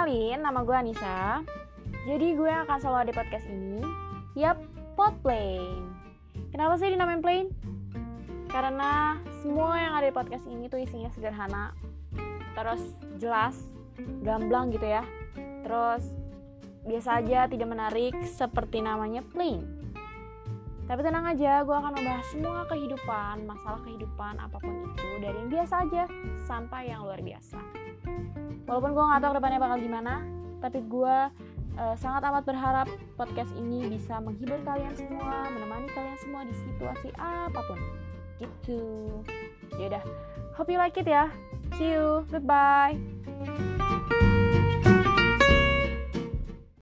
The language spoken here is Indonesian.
Kenalin, nama gue Anissa. Jadi gue akan selalu ada podcast ini. Yap, Podplane. Kenapa sih dinamain plane? Karena semua yang ada di podcast ini tuh isinya sederhana, terus jelas, gamblang gitu ya. Terus biasa aja, tidak menarik seperti namanya plane. Tapi tenang aja, gue akan membahas semua kehidupan, masalah kehidupan apa pun itu dari yang biasa aja sampai yang luar biasa. Walaupun gue gak tahu ke depannya bakal gimana, tapi gue uh, sangat amat berharap podcast ini bisa menghibur kalian semua, menemani kalian semua di situasi apa pun. Gitu. Yaudah, hope you like it ya. See you. Goodbye.